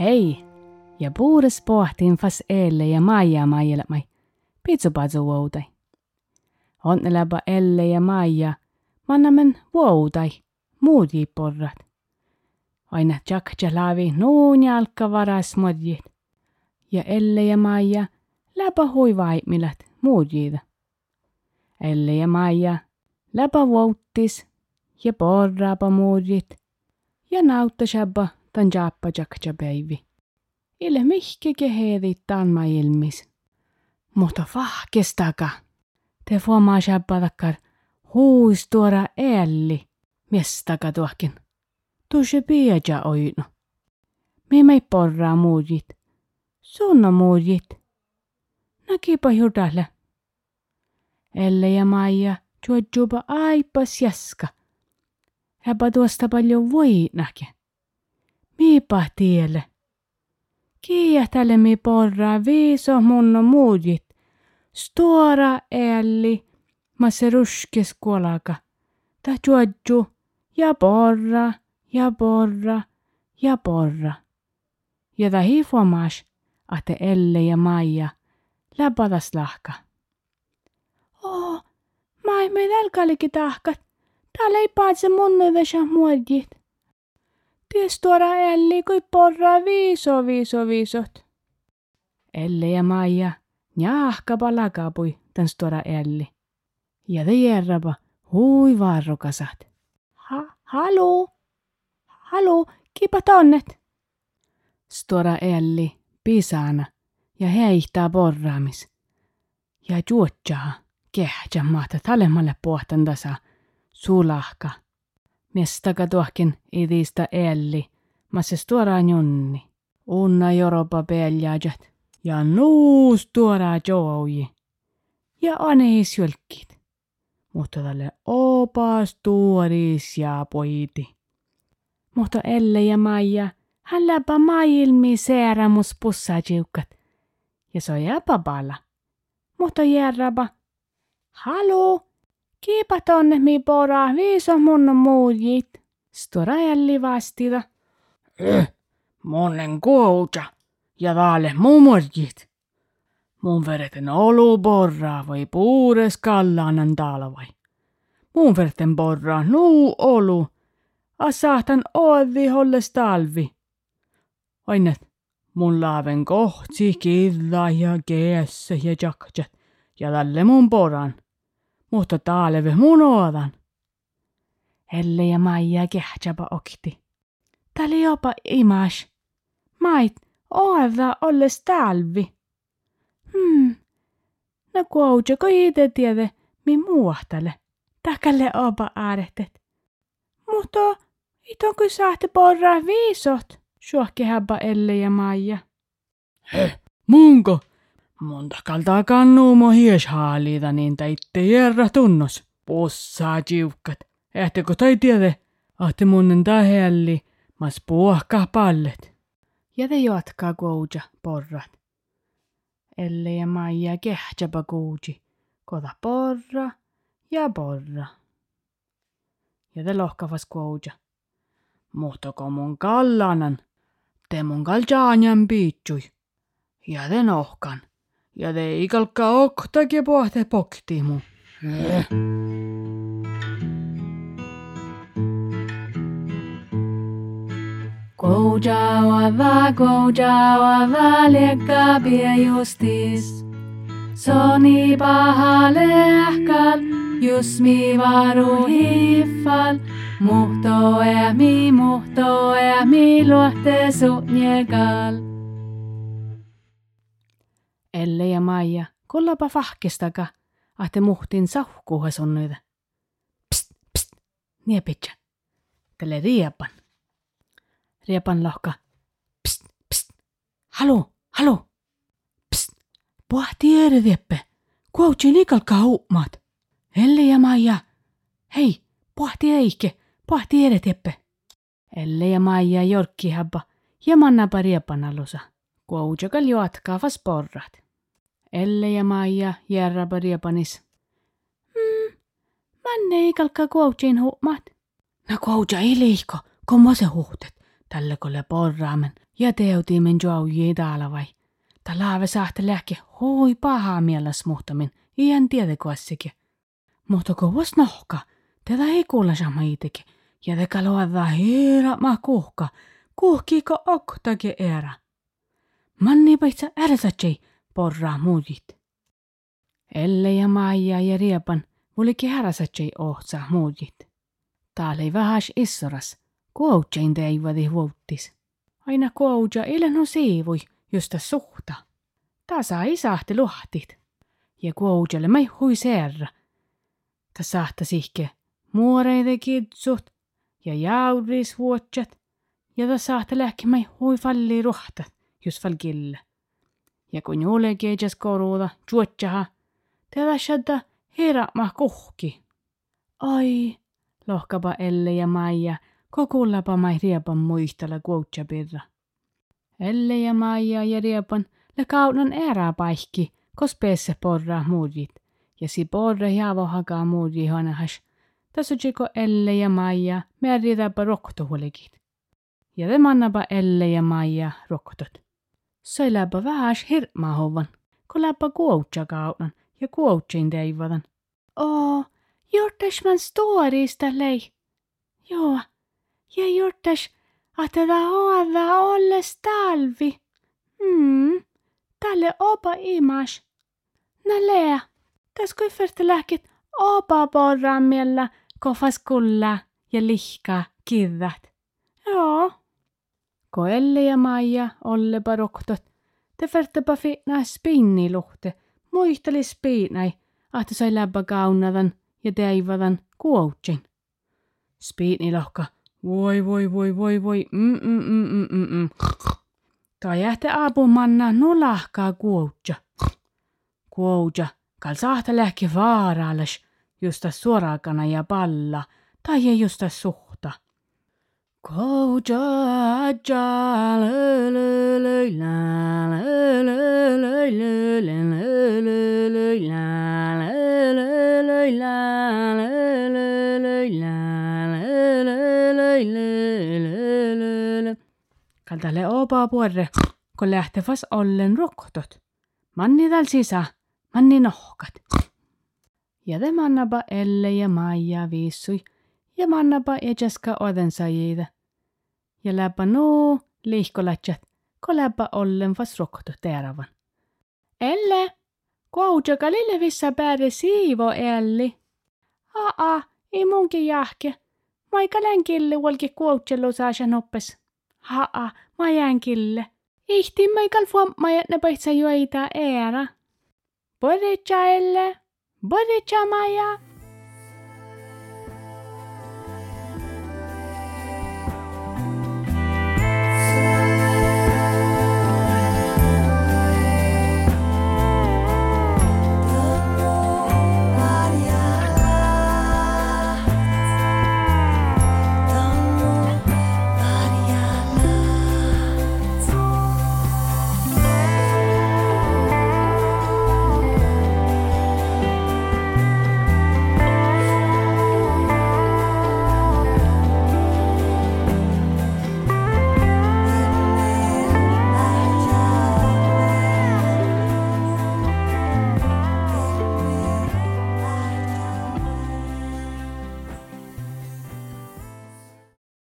Hei! Ja puures pohtiin fas elle ja Maija maailmai. Pitsupatsu woutai. Onnelaba elle ja Maija. Mannamen woutai. Muut porrat. Aina jakja laavi nuun jalka varas modjit. Ja elle ja Maija. Läpä huivaimilat muut jiida. Elle ja Maija. Läpä wouttis. Ja porraapa muudjit. Ja nautta shabba tan jappa jakja päivi. Ille mihke keheedi tanma ilmis. Mutta fahkestaka. Te fuomaa shabbadakkar huus tuora elli. Mestaka tuokin. Tuosse piaja oino. Me mei porraa muujit. Sunna muujit. Näkipä judalle. Elle ja Maija juodjuba aipas jaska. Häpä tuosta paljon voi näke. Miipa tielle. Kiiähtele mi porraa viiso munno muujit. Stora elli. Ma se ruskes kuolaka. Ta juodju. Ja porra. Ja porra. Ja porra. Ja ta hifuamas. Ahte Elle ja Maija. Läpadas lahka. Oh, mai me nälkällekin tahkat. Täällä ei paatse munnevedä muodjit. Ties tuoda Elli kui porra viiso viiso viisot. Elle ja Maija njahka palakapui tans tuoda Elli. Ja te järraba hui varrukasat. Ha, halu, halu, kipa tonnet. Stora Elli pisana ja heihtää porraamis. Ja juotsaa kehtsä maata talemalle pohtan tasa sulahka. Mestaka tuohkin idistä Elli, ma se stora junni. Unna Joropa peljajat ja nuus tuora jouji. Ja aneis jölkit. Mutta tälle opas tuoris ja poiti. Mutta Elle ja Maija, hän läpä maailmi seeramus pussajiukat. Ja on jäpäpala. Mutta järraba, halu, kiipa tonne mi pora viiso mun muujit. Stora jälli vastida. Eh, monen kouja ja vaale muumorjit. Mun vereten olu porraa vai puures kallanan talvai. Mun vereten porraa nuu olu. A saatan ovi holles talvi. Ainet, mun laaven kohtsi killa ja keessä ja jakjat ja tälle mun poran. Mutta taaleve mun oodan. Elle ja Maija kehtsäpä okti. Tali jopa imas. Mait, oada olles talvi. Hmm. No kuoutja ko ite tiede, mi muuahtale. Takalle opa aarehtet. Mutta ito kun saatte porraa viisot, suohke häpä Elle ja Maija. He, munko? Monta kaltaa kannuumo hieshaaliita niin taitte järra tunnos. Pussaa jiukkat. Ehtekö tai tiede? Ahte munnen tähelli, mas puohkaa pallet. Ja te jatkaa kuuja porrat. Elle ja Maija kehtsäpä kuuji. Kota porra ja porra. Ja te lohkavas kuuja. Muhtako mun kallanan? Te mun kaljaanjan piitsui. Ja te nohkan. Ja te ikalka oktakin pohte poktimu. Eh. Koujaava, koujaava, liekka pie justis. Soni paha lehkal, just mi varu hiffal. Muhto mi, muhto mi, luotte sunnjekal. Elle ja Maija, kollapa fahkestaka, ahte muhtin sauhkuuha sonnuida. Pst, pst, niepitsä. Tälle riepan. Riepan lohka. Pst, pst. Halu, halu. Pst, puhti eredieppe. Kuoutsi liikalka huumaat. Elle ja Maija. Hei, puhti eike, puhti eredieppe. Elle ja Maija jorkki habba Ja manna pariapanalusa. Kuoujakal jatkaa vas porrat. Elle ja Maija järra pariapanis. Hmm, manne ei kalka kuoutsin huumat. No kuouja ei liiko, kumma se huhtet. Tälle kolle porraamen ja teutiimen jouji täällä vai. Ta laave sahte lähke hoi pahaa mielessä muhtamin, iän tiedä kuassikin. Mutta kovas nohka, tätä ei kuulla sama itsekin. Ja te kaloa hiira ma kuhka, kuhkiiko oktake erä. Manni paitsa ärsätsei porraa muujit. Elle ja Maija ja Riepan vulikin häräsätsei ohtsa muujit. Täällä ei vähäs issoras, kuoutsein teivadi vuottis. Aina kuouja ilen on siivui, josta suhta. Tää saa isahti luhtit. Ja kuoujalle mai hui serra. Sahta sihke muoreide kitsut ja jauris vuotsat. Ja tää sahta lähki mai hui falli ruhtat, jos fal kille. Ja kun juule keijas koruuda, juotsaha, tätä shadda herra kuhki. Ai, lohkapa Elle ja Maija, kokullapa mai riepan muistella kuotsapirra. Elle ja Maija ja riepan le kaunan erää paikki, kos peesse porra muudit. Ja si porra javo hakaa muudi hanahas. Tässä jiko Elle ja Maija merritapa roktohuolikit. Ja te mannapa Elle ja Maija roktot. Sai läpä vähäs hirmahovan, kun läpä kuoutsa ja kuoutsin teivadan. Oo, jortas man storista lei. Joo, ja jortas, tämä hoada olles talvi. Hmm, tälle opa imas. Nä opa porraamilla kofas kulla ja lihka kirrat. Joo. Ko Elle ja Maija ollepa roktot, te färtäpä fitnaa spinniluhte, muisteli spiinai, että sai läppä kaunadan ja teivadan kuoutsin. Spiinilohka, voi voi voi voi voi, mm mm mm mm mm mm. Tai jähte apumanna nulahkaa kuoutja. Kuoutja, kal sahta lähki vaaralles, justa suorakana ja palla, tai ei justa suhta. Kaltalle opa puorre, kun lähtevas ollen roktot. Manni täl sisä, manni nohkat. Ja te mannapa Elle ja Maija viissui, ja mannapa ejaska odensajida. Ja läpä nuu liihkolatsat, kun läpä ollen vas rokto terävän. Elle, koutjaka lillevissä pääde siivo Elli. Aa, ei munkin jahke. Maika länkille olki kuoutselu saasa noppes. Haa, mä jään kille. Ihti maikal fuamma ne paitsa joita eera. Băreceaele, bărecea maia,